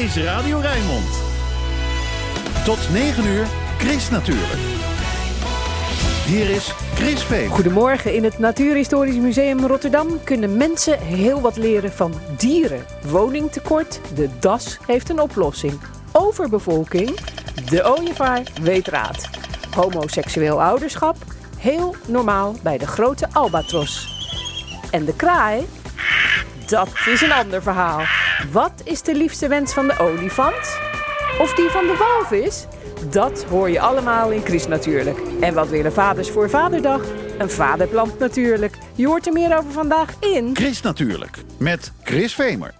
is Radio Rijnmond. Tot 9 uur, Chris natuurlijk. Hier is Chris Veen. Goedemorgen. In het Natuurhistorisch Museum Rotterdam kunnen mensen heel wat leren van dieren. Woningtekort, de das heeft een oplossing. Overbevolking, de ooievaar weet raad. Homoseksueel ouderschap, heel normaal bij de grote albatros. En de kraai, dat is een ander verhaal. Wat is de liefste wens van de olifant? Of die van de walvis? Dat hoor je allemaal in Chris natuurlijk. En wat willen vaders voor Vaderdag? Een vaderplant natuurlijk. Je hoort er meer over vandaag in... Chris natuurlijk, met Chris Vemer.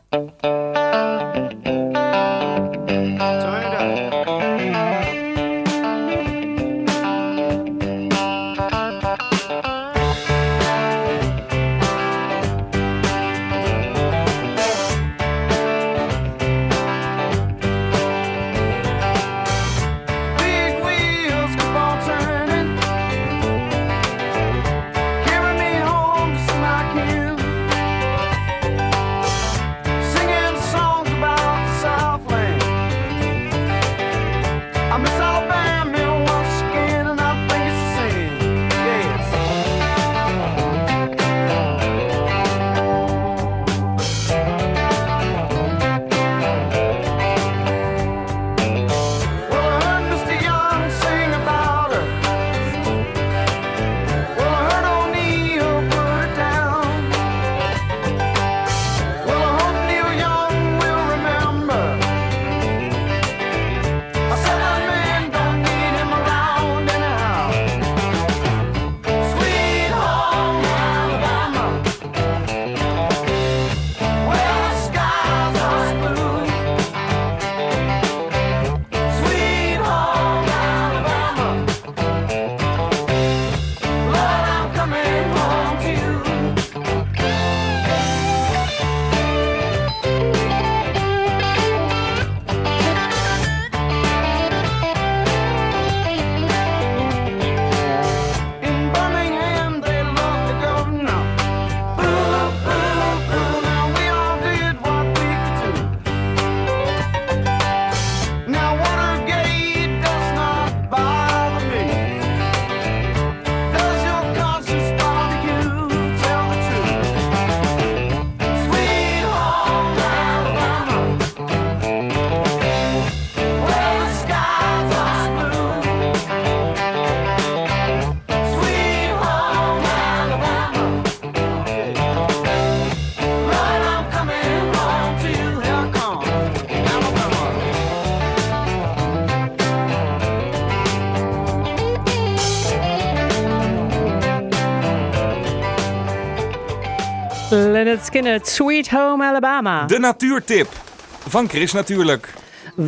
Leonard Skinner, Sweet Home Alabama. De natuurtip van Chris natuurlijk.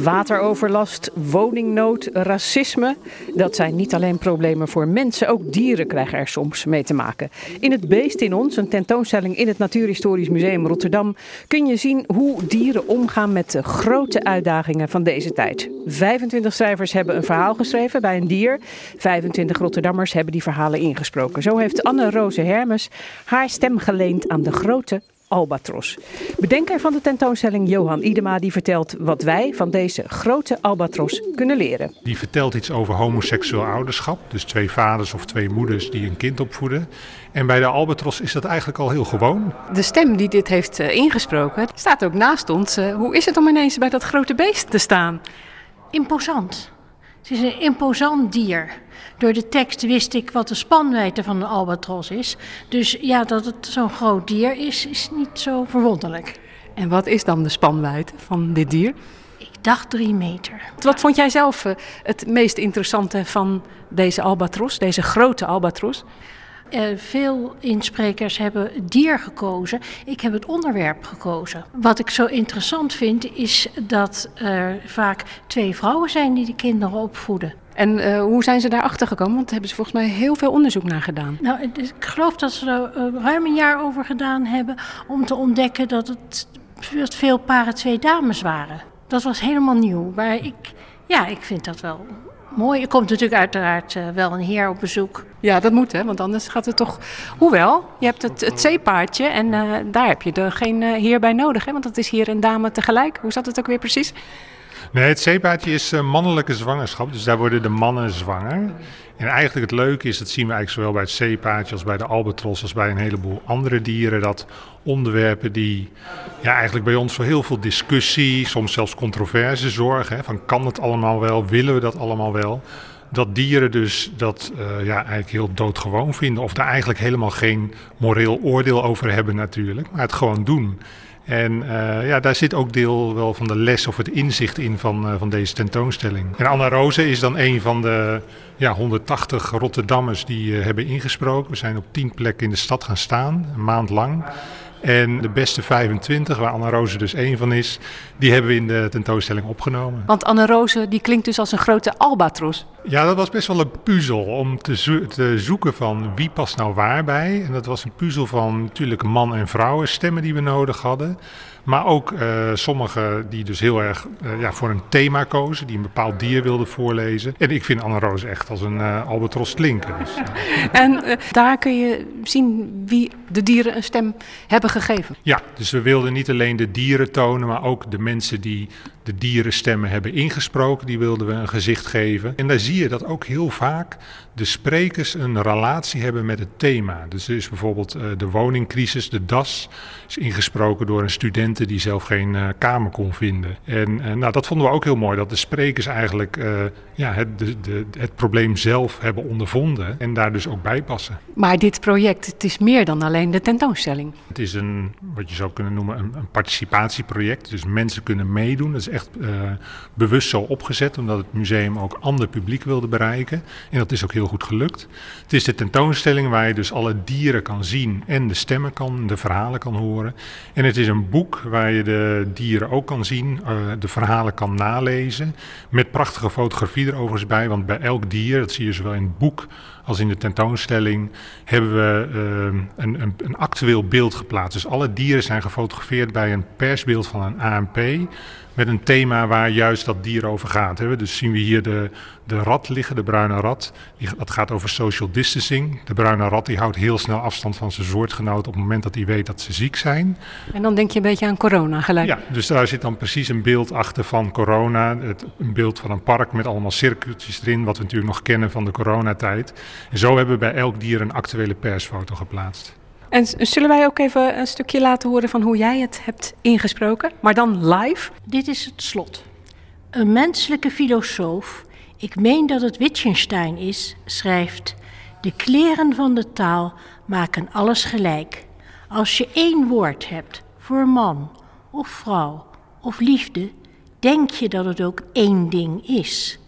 Wateroverlast, woningnood, racisme. Dat zijn niet alleen problemen voor mensen, ook dieren krijgen er soms mee te maken. In het Beest in ons, een tentoonstelling in het Natuurhistorisch Museum Rotterdam, kun je zien hoe dieren omgaan met de grote uitdagingen van deze tijd. 25 schrijvers hebben een verhaal geschreven bij een dier. 25 Rotterdammers hebben die verhalen ingesproken. Zo heeft Anne-Rose Hermes haar stem geleend aan de grote albatros. Bedenker van de tentoonstelling Johan Idema die vertelt wat wij van deze grote albatros kunnen leren. Die vertelt iets over homoseksueel ouderschap. Dus twee vaders of twee moeders die een kind opvoeden. En bij de albatros is dat eigenlijk al heel gewoon. De stem die dit heeft eh, ingesproken staat ook naast ons. Eh, hoe is het om ineens bij dat grote beest te staan? imposant. Het is een imposant dier. Door de tekst wist ik wat de spanwijdte van een albatros is. Dus ja, dat het zo'n groot dier is, is niet zo verwonderlijk. En wat is dan de spanwijdte van dit dier? Ik dacht drie meter. Wat vond jij zelf eh, het meest interessante van deze albatros, deze grote albatros? Eh, veel insprekers hebben dier gekozen. Ik heb het onderwerp gekozen. Wat ik zo interessant vind, is dat er vaak twee vrouwen zijn die de kinderen opvoeden. En eh, hoe zijn ze daarachter gekomen? Want daar hebben ze volgens mij heel veel onderzoek naar gedaan. Nou, ik geloof dat ze er eh, ruim een jaar over gedaan hebben om te ontdekken dat het dat veel paren twee dames waren. Dat was helemaal nieuw. Maar ik, ja, ik vind dat wel mooi. Er komt natuurlijk uiteraard eh, wel een heer op bezoek. Ja, dat moet hè, want anders gaat het toch... Hoewel, je hebt het, het zeepaardje en eh, daar heb je er geen eh, heer bij nodig, hè? Want dat is hier een dame tegelijk. Hoe zat het ook weer precies? Nee, het zeepaardje is eh, mannelijke zwangerschap, dus daar worden de mannen zwanger. En eigenlijk het leuke is, dat zien we eigenlijk zowel bij het zeepaardje als bij de albatros als bij een heleboel andere dieren, dat onderwerpen die ja, eigenlijk bij ons voor heel veel discussie, soms zelfs controverse zorgen. Hè, van kan het allemaal wel, willen we dat allemaal wel? Dat dieren dus dat eh, ja, eigenlijk heel doodgewoon vinden of daar eigenlijk helemaal geen moreel oordeel over hebben natuurlijk, maar het gewoon doen. En eh, ja, daar zit ook deel wel van de les of het inzicht in van, eh, van deze tentoonstelling. En Anna Roze is dan een van de ja, 180 Rotterdammers die eh, hebben ingesproken. We zijn op 10 plekken in de stad gaan staan, een maand lang. En de beste 25, waar Anna Roze dus één van is, die hebben we in de tentoonstelling opgenomen. Want Anne Roze die klinkt dus als een grote albatros. Ja, dat was best wel een puzzel om te, zo- te zoeken van wie past nou waar bij. En dat was een puzzel van natuurlijk man- en vrouwen stemmen die we nodig hadden. Maar ook eh sommigen die dus heel erg eh, ja, voor een thema kozen, die een bepaald dier wilden voorlezen. En ik vind Anne Roos echt als een eh, albatros klinken. Dus, En daar kun je zien wie de dieren een stem hebben gegeven. Ja, dus we wilden niet alleen de dieren tonen, maar ook de mensen die de dierenstemmen hebben ingesproken, die wilden we een gezicht geven. En daar zie je dat ook heel vaak de sprekers een relatie hebben met het thema. Dus er is bijvoorbeeld eh, de woningcrisis, de DAS, is ingesproken door een studenten die zelf geen eh, kamer kon vinden. En eh, nou, dat vonden we ook heel mooi, dat de sprekers eigenlijk ja, het, de, de, het probleem zelf hebben ondervonden en daar dus ook bij passen. Maar dit project, het is meer dan alleen de tentoonstelling. Het is een, wat je zou kunnen noemen, een, een participatieproject. Dus mensen kunnen meedoen. Dat is echt eh, bewust zo opgezet, omdat het museum ook ander publiek wilde bereiken. En dat is ook heel goed gelukt. Het is de tentoonstelling waar je dus alle dieren kan zien en de stemmen kan, de verhalen kan horen. En het is een boek waar je de dieren ook kan zien, eh, de verhalen kan nalezen. Met prachtige fotografie er overigens bij, want bij elk dier, dat zie je zowel in het boek als in de tentoonstelling hebben we eh, een, een, een actueel beeld geplaatst. Dus alle dieren zijn gefotografeerd bij een persbeeld van een ANP. Met een thema waar juist dat dier over gaat. Hè. Dus zien we hier de, de rat liggen, de bruine rat. Die, dat gaat over social distancing. De bruine rat die houdt heel snel afstand van zijn soortgenoot op het moment dat hij weet dat ze ziek zijn. En dan denk je een beetje aan corona gelijk. Ja, dus daar zit dan precies een beeld achter van corona. Het, een beeld van een park met allemaal cirkeltjes erin, wat we natuurlijk nog kennen van de coronatijd. En zo hebben we bij elk dier een actuele persfoto geplaatst. En zullen wij ook even een stukje laten horen van hoe jij het hebt ingesproken? Maar dan live? Dit is het slot. Een menselijke filosoof, ik meen dat het Wittgenstein is, schrijft: De kleren van de taal maken alles gelijk. Als je één woord hebt voor man of vrouw of liefde, denk je dat het ook één ding is.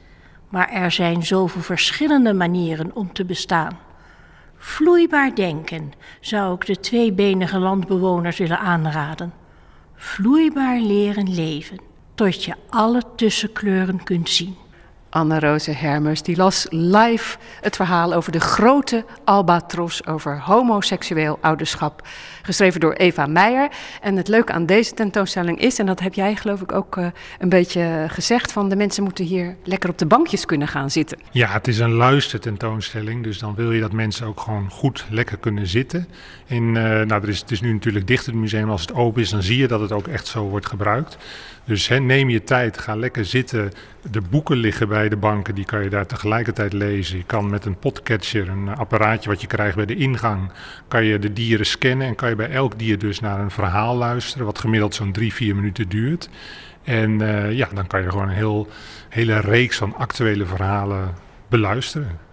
Maar er zijn zoveel verschillende manieren om te bestaan. Vloeibaar denken zou ik de tweebenige landbewoners willen aanraden. Vloeibaar leren leven, tot je alle tussenkleuren kunt zien. Anne-Roze Hermers die las live het verhaal over de grote albatros over homoseksueel ouderschap. Geschreven door Eva Meijer. En het leuke aan deze tentoonstelling is, en dat heb jij geloof ik ook eh, een beetje gezegd, van de mensen moeten hier lekker op de bankjes kunnen gaan zitten. Ja, het is een luistertentoonstelling, dus dan wil je dat mensen ook gewoon goed lekker kunnen zitten. En eh, nou, er is, het is nu natuurlijk dicht het museum, als het open is, dan zie je dat het ook echt zo wordt gebruikt. Dus neem je tijd, ga lekker zitten. De boeken liggen bij de banken, die kan je daar tegelijkertijd lezen. Je kan met een podcatcher, een apparaatje wat je krijgt bij de ingang, kan je de dieren scannen en kan je bij elk dier dus naar een verhaal luisteren, wat gemiddeld zo'n drie, vier minuten duurt. En eh, ja, dan kan je gewoon een heel, hele reeks van actuele verhalen beluisteren.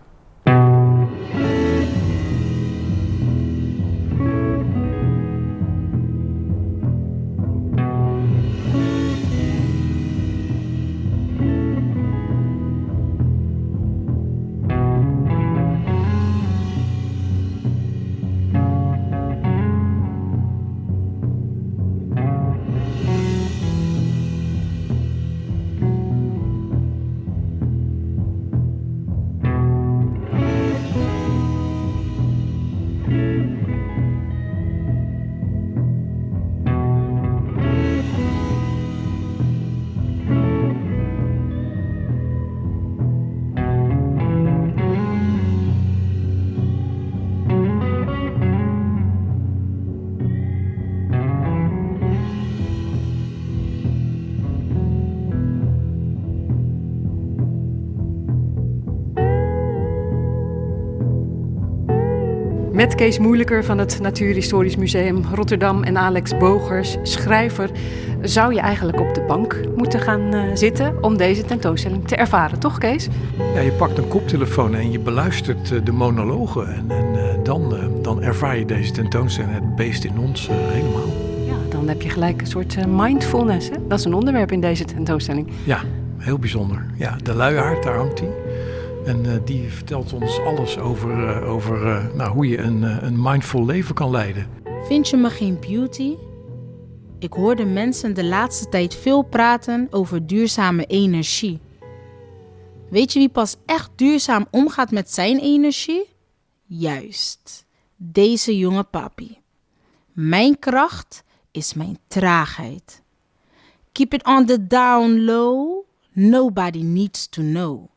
Kees Moeilijker van het Natuurhistorisch Museum Rotterdam en Alex Bogers, schrijver, zou je eigenlijk op de bank moeten gaan eh, zitten om deze tentoonstelling te ervaren, toch Kees? Ja, je pakt een koptelefoon en je beluistert eh, de monologen. En, en eh, dan, dan ervaar je deze tentoonstelling, het beest in ons, helemaal. Ja, dan heb je gelijk een soort mindfulness. Hè? Dat is een onderwerp in deze tentoonstelling. Ja, heel bijzonder. Ja, de luiaard, daar hangt hij. En eh, die vertelt ons alles over, eh, over eh, nou, hoe je een, een mindful leven kan leiden. Vind je me geen beauty? Ik hoorde mensen de laatste tijd veel praten over duurzame energie. Weet je wie pas echt duurzaam omgaat met zijn energie? Juist, deze jonge papi. Mijn kracht is mijn traagheid. Keep it on the down low. Nobody needs to know.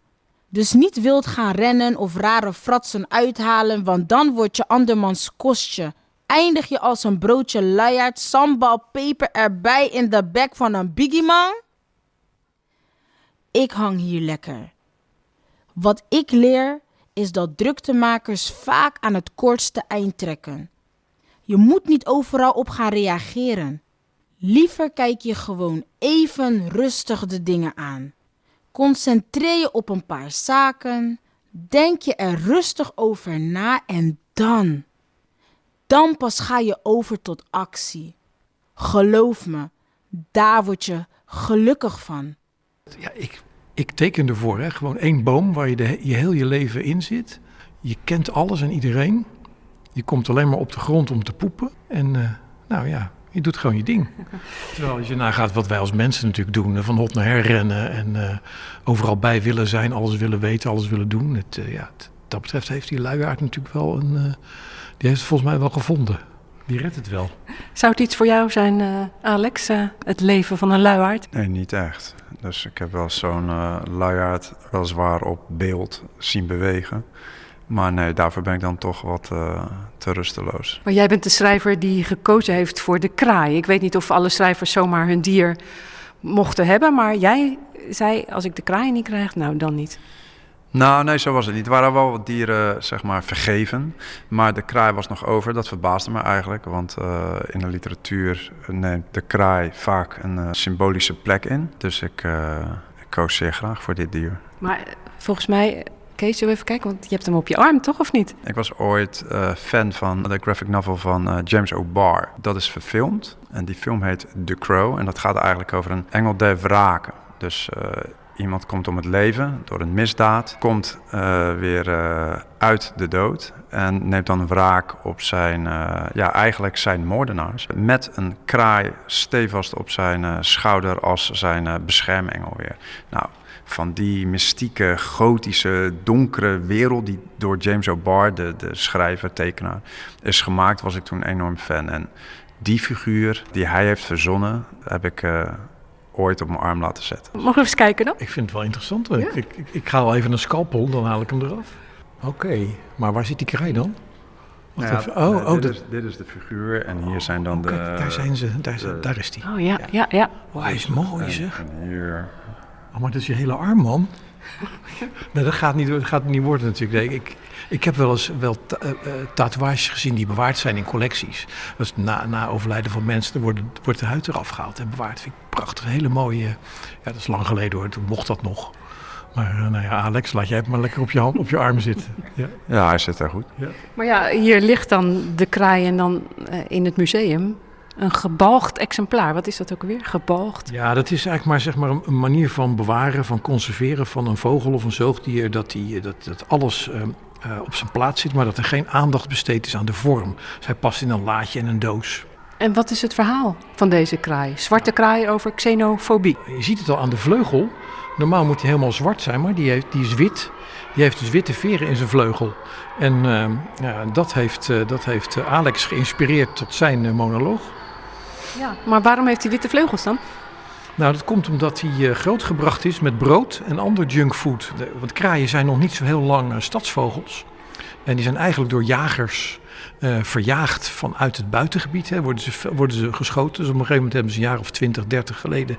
Dus niet wild gaan rennen of rare fratsen uithalen, want dan word je andermans kostje. Eindig je als een broodje luiaard, sambal, peper erbij in de bek van een biggie man? Ik hang hier lekker. Wat ik leer is dat druktemakers vaak aan het kortste eind trekken. Je moet niet overal op gaan reageren. Liever kijk je gewoon even rustig de dingen aan. Concentreer je op een paar zaken. Denk je er rustig over na en dan. Dan pas ga je over tot actie. Geloof me, daar word je gelukkig van. Ja, ik, ik teken ervoor, hè. gewoon één boom waar je, de, je heel je leven in zit. Je kent alles en iedereen. Je komt alleen maar op de grond om te poepen. En eh, nou ja, je doet gewoon je ding. Terwijl als je nagaat wat wij als mensen natuurlijk doen. Van hot naar her rennen en eh, overal bij willen zijn. Alles willen weten, alles willen doen. Het, eh, ja, het- dat betreft heeft die luiaard natuurlijk wel een... eh, die heeft het volgens mij wel gevonden. Die redt het wel. Zou het iets voor jou zijn, eh, Alex, het leven van een luiaard? Nee, niet echt. Dus ik heb wel zo'n luiaard weliswaar op beeld zien bewegen. Maar nee, daarvoor ben ik dan toch wat eh, te rusteloos. Maar jij bent de schrijver die gekozen heeft voor de kraai. Ik weet niet of alle schrijvers zomaar hun dier mochten hebben, maar jij zei, als ik de kraai niet krijg, nou dan niet. Nou, nee, zo was het niet. Er waren wel wat dieren, zeg maar, vergeven. Maar de kraai was nog over. Dat verbaasde me eigenlijk. Want eh, in de literatuur neemt de kraai vaak een eh, symbolische plek in. Dus ik, ik koos zeer graag voor dit dier. Maar volgens mij, Even kijken, want je hebt hem op je arm, toch of niet? Ik was ooit eh, fan van de graphic novel van eh, James O'Barr. Dat is verfilmd en die film heet The Crow. En dat gaat eigenlijk over een engel der wraken. Dus eh, iemand komt om het leven door een misdaad, komt weer uit de dood en neemt dan wraak op zijn, ja, eigenlijk zijn moordenaars. Met een kraai stevast op zijn schouder als zijn beschermengel weer. Nou, van die mystieke, gotische, donkere wereld die door James O'Barr, de, de schrijver, tekenaar, is gemaakt, was ik toen enorm fan. En die figuur die hij heeft verzonnen, heb ik eh, ooit op mijn arm laten zetten. Mogen we eens kijken dan? Ik vind het wel interessant. hoor. Ik, ik, ik ga al even een scalpel, dan haal ik hem eraf. Oké, maar waar zit die kraai dan? Nou ja, even. Oh, oh, dit, is, dit is de figuur en hier zijn dan oh, de... kijk, daar zijn ze. Daar, de- daar is die. Oh ja, ja, ja. Oh, hij is mooi en, zeg. en hier... Oh, maar dat is je hele arm, man. nee, dat gaat niet, dat gaat niet worden natuurlijk. Nee, ik, ik heb wel eens wel ta- eh, eh, tatoeages gezien die bewaard zijn in collecties. Dat is na, na overlijden van mensen, wordt, wordt de huid eraf gehaald en bewaard. Vind ik prachtig. Hele mooie... Ja, dat is lang geleden hoor, toen mocht dat nog. Maar eh, nou ja, Alex, laat jij het maar lekker op je, hand, op je arm zitten. Ja. Ja, hij zit daar goed. Maar ja, hier ligt dan de kraai en dan eh, in het museum een gebalgd exemplaar. Wat is dat ook weer? Gebalgd? Ja, dat is eigenlijk maar, zeg maar een, manier van bewaren, van conserveren van een vogel of een zoogdier. Dat, die, dat, dat alles ehm, eh, op zijn plaats zit, maar dat er geen aandacht besteed is aan de vorm. Zij past in een laadje en een doos. En wat is het verhaal van deze kraai? Zwarte kraai over xenofobie. Je ziet het al aan de vleugel. Normaal moet hij helemaal zwart zijn, maar die, heeft, die is wit. Die heeft dus witte veren in zijn vleugel. En ehm, ja, dat heeft, eh, dat heeft eh, Alex geïnspireerd tot zijn eh, monoloog. Ja. Maar waarom heeft hij witte vleugels dan? Nou, dat komt omdat hij eh, grootgebracht is met brood en ander junkfood. Want kraaien zijn nog niet zo heel lang eh, stadsvogels. En die zijn eigenlijk door jagers eh, verjaagd vanuit het buitengebied. Hè, worden, ze, worden ze geschoten. Dus op een gegeven moment hebben ze een jaar of 20, 30 geleden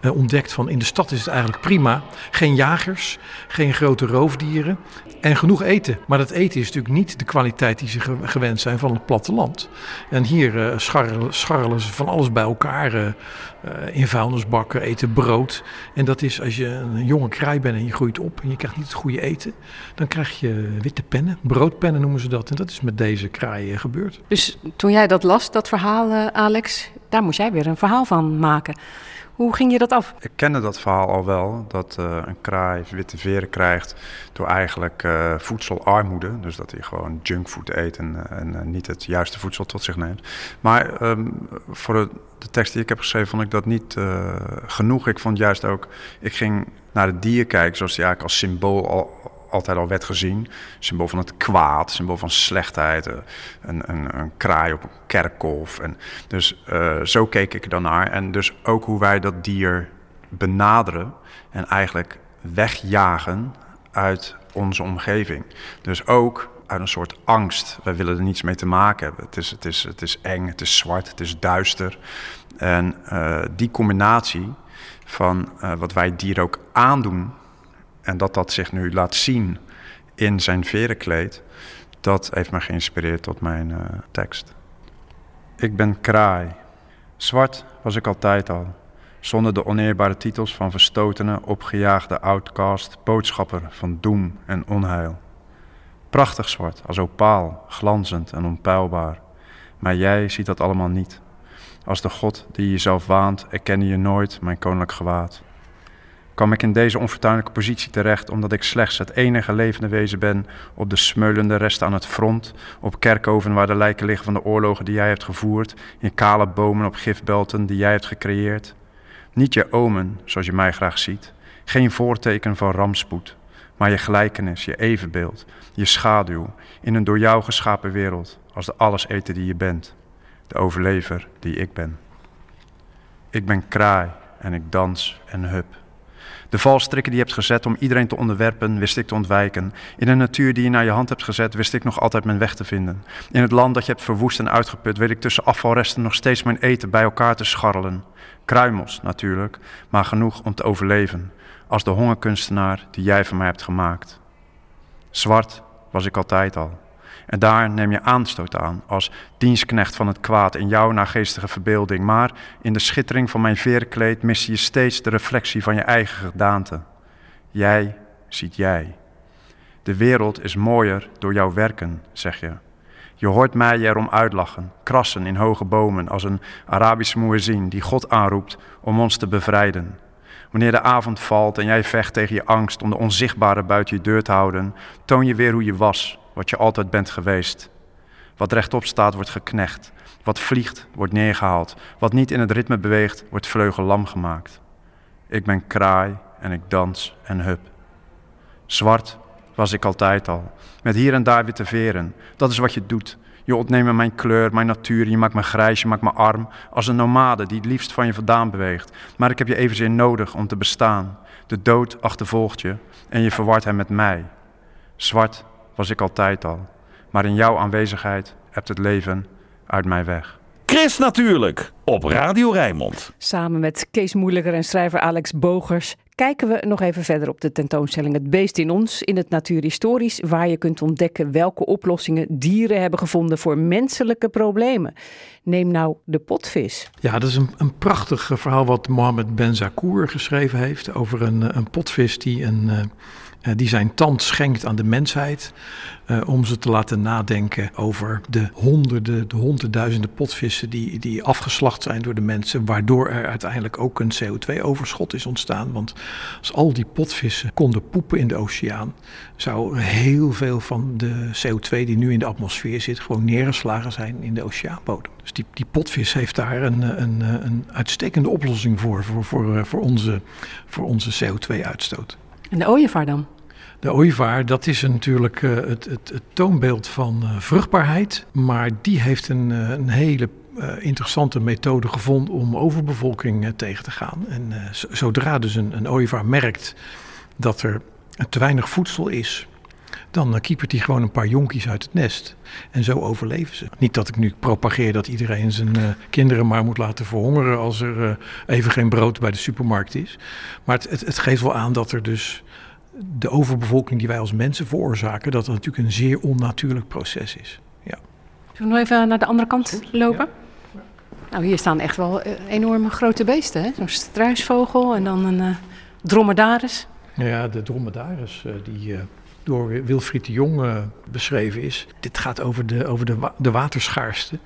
eh, ontdekt van in de stad is het eigenlijk prima. Geen jagers, geen grote roofdieren en genoeg eten. Maar dat eten is natuurlijk niet de kwaliteit die ze ge- gewend zijn van het platteland. En hier scharrelen, scharrelen ze van alles bij elkaar. Eh, in vuilnisbakken, eten brood. En dat is als je een jonge kraai bent en je groeit op en je krijgt niet het goede eten, dan krijg je witte pennen, broodpennen noemen ze dat. En dat is met deze kraai eh, gebeurd. Dus toen jij dat las, dat verhaal, eh, Alex, daar moest jij weer een verhaal van maken. Hoe ging je dat af? Ik kende dat verhaal al wel, dat eh, een kraai witte veren krijgt door eigenlijk eh, voedselarmoede. Dus dat hij gewoon junkfood eet en, eh, en niet het juiste voedsel tot zich neemt. Maar ehm, voor de, de tekst die ik heb geschreven vond ik dat niet genoeg. Ik vond juist ook, ik ging naar het dier kijken zoals die eigenlijk als symbool al, altijd al werd gezien. Symbool van het kwaad, symbool van slechtheid. eh, Een, een, een kraai op een kerkhof. En dus eh, zo keek ik dan naar. En dus ook hoe wij dat dier benaderen en eigenlijk wegjagen uit onze omgeving. Dus ook uit een soort angst. Wij willen er niets mee te maken hebben. Het is, het is, het is eng, het is zwart, het is duister. En eh, die combinatie van wat wij dier ook aandoen en dat dat zich nu laat zien in zijn verenkleed, dat heeft me geïnspireerd tot mijn eh, tekst. Ik ben kraai. Zwart was ik altijd al. Zonder de oneerbare titels van verstotene, opgejaagde outcast, boodschapper van doem en onheil. Prachtig zwart, als opaal, glanzend en onpeilbaar. Maar jij ziet dat allemaal niet. Als de God die jezelf waant, erkende je nooit mijn koninklijk gewaad. Kwam ik in deze onfortuinlijke positie terecht omdat ik slechts het enige levende wezen ben op de smeulende resten aan het front, op kerkhoven waar de lijken liggen van de oorlogen die jij hebt gevoerd, in kale bomen op gifbelten die jij hebt gecreëerd? Niet je omen, zoals je mij graag ziet, geen voorteken van rampspoed, maar je gelijkenis, je evenbeeld, je schaduw in een door jou geschapen wereld, als de alleseter die je bent, de overlever die ik ben. Ik ben kraai en ik dans en hup. De valstrikken die je hebt gezet om iedereen te onderwerpen, wist ik te ontwijken. In de natuur die je naar je hand hebt gezet, wist ik nog altijd mijn weg te vinden. In het land dat je hebt verwoest en uitgeput, weet ik tussen afvalresten nog steeds mijn eten bij elkaar te scharrelen. Kruimels natuurlijk, maar genoeg om te overleven. Als de hongerkunstenaar die jij van mij hebt gemaakt. Zwart was ik altijd al. En daar neem je aanstoot aan als dienstknecht van het kwaad in jouw nageestige verbeelding. Maar in de schittering van mijn veerkleed mis je steeds de reflectie van je eigen gedaante. Jij ziet jij. De wereld is mooier door jouw werken, zeg je. Je hoort mij erom uitlachen, krassen in hoge bomen als een Arabische muezzin die God aanroept om ons te bevrijden. Wanneer de avond valt en jij vecht tegen je angst om de onzichtbare buiten je deur te houden, toon je weer hoe je was, wat je altijd bent geweest. Wat rechtop staat, wordt geknecht. Wat vliegt, wordt neergehaald. Wat niet in het ritme beweegt, wordt vleugellam gemaakt. Ik ben kraai en ik dans en hup. Zwart was ik altijd al, met hier en daar witte veren. Dat is wat je doet. Je ontneemt mijn kleur, mijn natuur, je maakt me grijs, je maakt me arm. Als een nomade die het liefst van je vandaan beweegt. Maar ik heb je evenzeer nodig om te bestaan. De dood achtervolgt je en je verwart hem met mij. Zwart was ik altijd al, maar in jouw aanwezigheid hebt het leven uit mij weg. Chris natuurlijk, op Radio Rijnmond. Samen met Kees Moeilijker en schrijver Alex Bogers kijken we nog even verder op de tentoonstelling Het Beest in ons in het Natuurhistorisch, waar je kunt ontdekken welke oplossingen dieren hebben gevonden voor menselijke problemen. Neem nou de potvis. Ja, dat is een, een prachtig eh, verhaal wat Mohammed Ben Zakour geschreven heeft over een, eh, een potvis die, een, eh, die zijn tand schenkt aan de mensheid. eh, om ze te laten nadenken over de honderden, de honderdduizenden potvissen die, die afgeslacht zijn door de mensen. Waardoor er uiteindelijk ook een CO2-overschot is ontstaan. Want als al die potvissen konden poepen in de oceaan, zou heel veel van de CO2 die nu in de atmosfeer zit, gewoon neergeslagen zijn in de oceaanbodem. Dus die, die potvis heeft daar een, eh, een, eh, een uitstekende oplossing voor, voor, voor, eh, voor onze, voor onze CO2-uitstoot. En de ooievaar dan? De ooievaar, dat is natuurlijk eh, het, het, het toonbeeld van eh, vruchtbaarheid. Maar die heeft een, eh, een hele interessante methode gevonden om overbevolking tegen te gaan. En zodra dus een, een ooievaar merkt dat er te weinig voedsel is, dan kiepert hij gewoon een paar jonkies uit het nest. En zo overleven ze. Niet dat ik nu propageer dat iedereen zijn kinderen maar moet laten verhongeren als er even geen brood bij de supermarkt is. Maar het, het geeft wel aan dat er dus de overbevolking die wij als mensen veroorzaken, dat dat natuurlijk een zeer onnatuurlijk proces is. Ja. Zullen we nog even naar de andere kant lopen? Ja. Nou, hier staan echt wel enorme grote beesten. hè? Zo'n struisvogel en dan een uh, dromedaris. Ja, de dromedaris uh, die uh, door Wilfried de Jong beschreven is. Dit gaat over de, over de, de waterschaarste.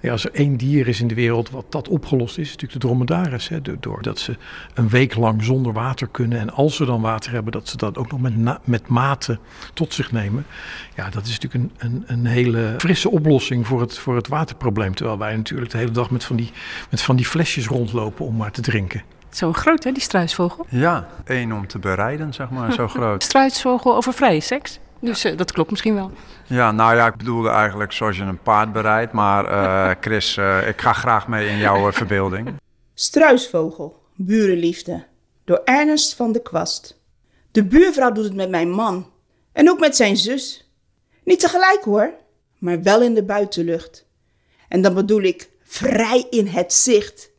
Ja, als er één dier is in de wereld wat dat opgelost is, is natuurlijk de dromedaris. Hè, doordat ze een week lang zonder water kunnen. En als ze dan water hebben, dat ze dat ook nog met, met mate tot zich nemen. Ja, dat is natuurlijk een, een, een hele frisse oplossing voor het, voor het waterprobleem. Terwijl wij natuurlijk de hele dag met van die, met van die flesjes rondlopen om maar te drinken. Zo groot, hè, die struisvogel? Ja, één om te bereiden, zeg maar, zo groot. struisvogel over vrije seks? Dus uh, dat klopt misschien wel. Ja, nou ja, ik bedoelde eigenlijk zoals je een paard bereidt. Maar uh, Chris, uh, ik ga graag mee in jouw verbeelding. Struisvogel, burenliefde. Door Ernest van de Kwast. De buurvrouw doet het met mijn man. En ook met zijn zus. Niet tegelijk hoor, maar wel in de buitenlucht. En dan bedoel ik vrij in het zicht.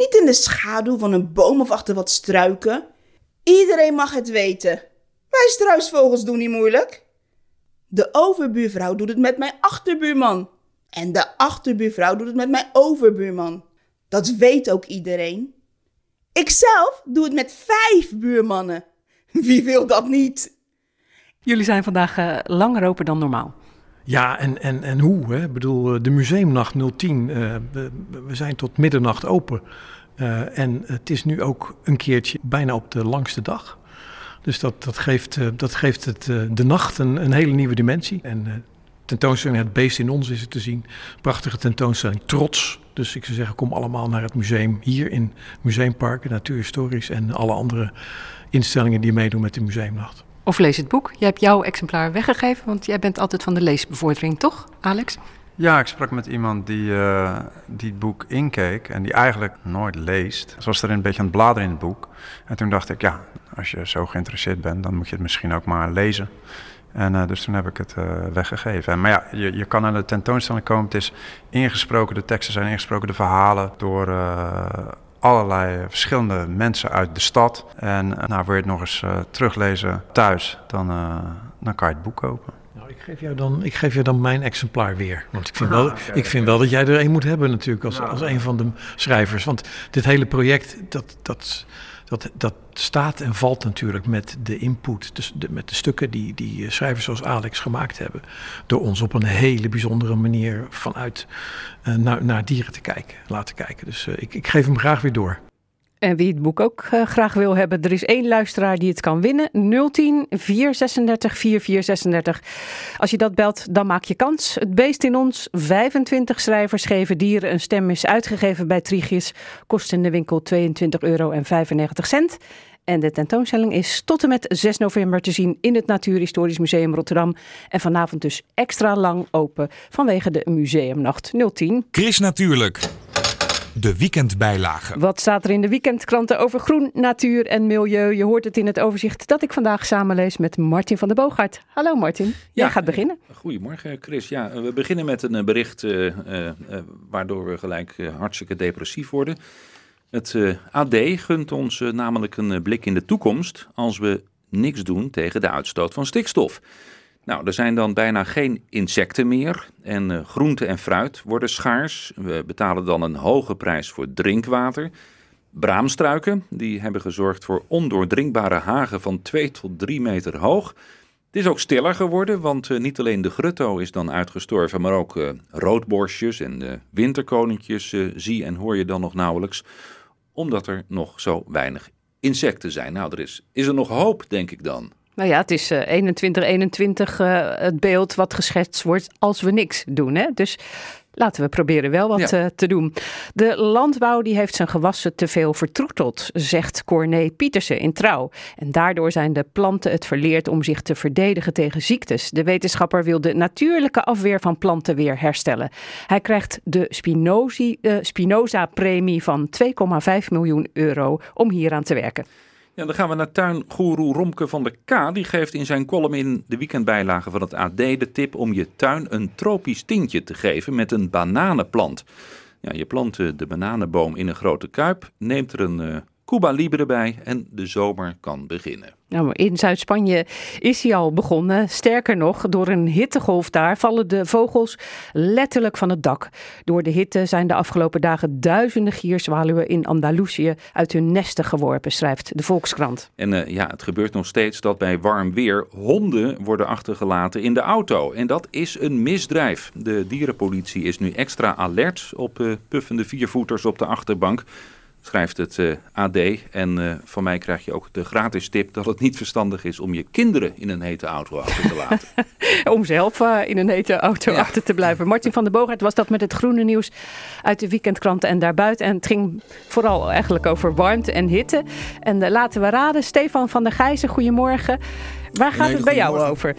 Niet in de schaduw van een boom of achter wat struiken. Iedereen mag het weten. Wij struisvogels doen niet moeilijk. De overbuurvrouw doet het met mijn achterbuurman. En de achterbuurvrouw doet het met mijn overbuurman. Dat weet ook iedereen. Ikzelf doe het met vijf buurmannen. Wie wil dat niet? Jullie zijn vandaag uh, langer open dan normaal. Ja, en, en, en hoe? Hè? Ik bedoel, de museumnacht 010, uh, we, zijn tot middernacht open. Uh, en het is nu ook een keertje bijna op de langste dag. Dus dat, dat geeft, dat geeft het, de nacht een, hele nieuwe dimensie. En tentoonstelling Het Beest in Ons is het te zien. Prachtige tentoonstelling Trots. Dus ik zou zeggen, kom allemaal naar het museum hier in Museumpark, Natuurhistorisch en alle andere instellingen die meedoen met de museumnacht. Of lees het boek. Jij hebt jouw exemplaar weggegeven, want jij bent altijd van de leesbevordering, toch, Alex? Ja, ik sprak met iemand die, uh, die het boek inkeek en die eigenlijk nooit leest. Ze was er een beetje aan het bladeren in het boek. En toen dacht ik, ja, als je zo geïnteresseerd bent, dan moet je het misschien ook maar lezen. En uh, dus toen heb ik het uh, weggegeven. En, maar ja, je, je kan naar de tentoonstelling komen. Het is ingesproken, de teksten zijn ingesproken, de verhalen door allerlei verschillende mensen uit de stad. En nou, wil je het nog eens uh, teruglezen thuis, dan, uh, dan kan je het boek kopen. Nou, ik, geef jou dan, ik geef jou dan mijn exemplaar weer. Want ik vind, wel, ik vind wel dat jij er een moet hebben natuurlijk als, als een van de schrijvers. Want dit hele project, dat, dat, dat, dat staat en valt natuurlijk met de input, dus met de stukken die, die schrijvers zoals Alex gemaakt hebben. Door ons op een hele bijzondere manier vanuit uh, naar, naar dieren te kijken, laten kijken. Dus uh, ik, ik geef hem graag weer door. En wie het boek ook uh, graag wil hebben, er is één luisteraar die het kan winnen. 010 436 4436. Als je dat belt, dan maak je kans. Het beest in ons, 25 schrijvers geven dieren een stem, is uitgegeven bij Trigius. Kost in de winkel 22,95 euro. En de tentoonstelling is tot en met 6 november te zien in het Natuurhistorisch Museum Rotterdam. En vanavond dus extra lang open vanwege de Museumnacht 010. Chris Natuurlijk. De weekendbijlage. Wat staat er in de weekendkranten over groen, natuur en milieu? Je hoort het in het overzicht dat ik vandaag samenlees met Martin van der Boogaard. Hallo Martin, ja, jij gaat beginnen. Goedemorgen Chris. Ja, we beginnen met een bericht uh, uh, waardoor we gelijk uh, hartstikke depressief worden. Het uh, AD gunt ons uh, namelijk een blik in de toekomst als we niks doen tegen de uitstoot van stikstof. Nou, er zijn dan bijna geen insecten meer en groente en fruit worden schaars. We betalen dan een hoge prijs voor drinkwater. Braamstruiken, die hebben gezorgd voor ondoordringbare hagen van 2 tot 3 meter hoog. Het is ook stiller geworden, want niet alleen de grutto is dan uitgestorven, maar ook roodborstjes en winterkoninkjes zie en hoor je dan nog nauwelijks omdat er nog zo weinig insecten zijn. Nou, er is, is er nog hoop, denk ik dan. Nou ja, het is uh, 21, 21 uh, het beeld wat geschetst wordt als we niks doen. Hè? Dus laten we proberen wel wat ja. uh, te doen. De landbouw die heeft zijn gewassen te veel vertroeteld, zegt Corné Pietersen in Trouw. En daardoor zijn de planten het verleerd om zich te verdedigen tegen ziektes. De wetenschapper wil de natuurlijke afweer van planten weer herstellen. Hij krijgt de Spinoza-premie van 2,5 miljoen euro om hieraan te werken. Ja, dan gaan we naar tuingoeroe Romke van der K. Die geeft in zijn column in de weekendbijlage van het AD de tip om je tuin een tropisch tintje te geven met een bananenplant. Ja, je plant eh, de bananenboom in een grote kuip, neemt er een eh, Cuba Libre bij en de zomer kan beginnen. Nou, in Zuid-Spanje is hij al begonnen. Sterker nog, door een hittegolf daar vallen de vogels letterlijk van het dak. Door de hitte zijn de afgelopen dagen duizenden gierzwaluwen in Andalusië uit hun nesten geworpen, schrijft de Volkskrant. En eh, ja, het gebeurt nog steeds dat bij warm weer honden worden achtergelaten in de auto. En dat is een misdrijf. De dierenpolitie is nu extra alert op eh, puffende viervoeters op de achterbank schrijft het eh, AD. En eh, van mij krijg je ook de gratis tip dat het niet verstandig is om je kinderen in een hete auto achter te laten. Om zelf eh, in een hete auto achter te blijven. Martin van der Boogaard was dat met het groene nieuws uit de weekendkranten en daarbuiten. En het ging vooral eigenlijk over warmte en hitte. En laten we raden, Stefan van der Gijzen, goedemorgen. Waar gaat het bij jou over?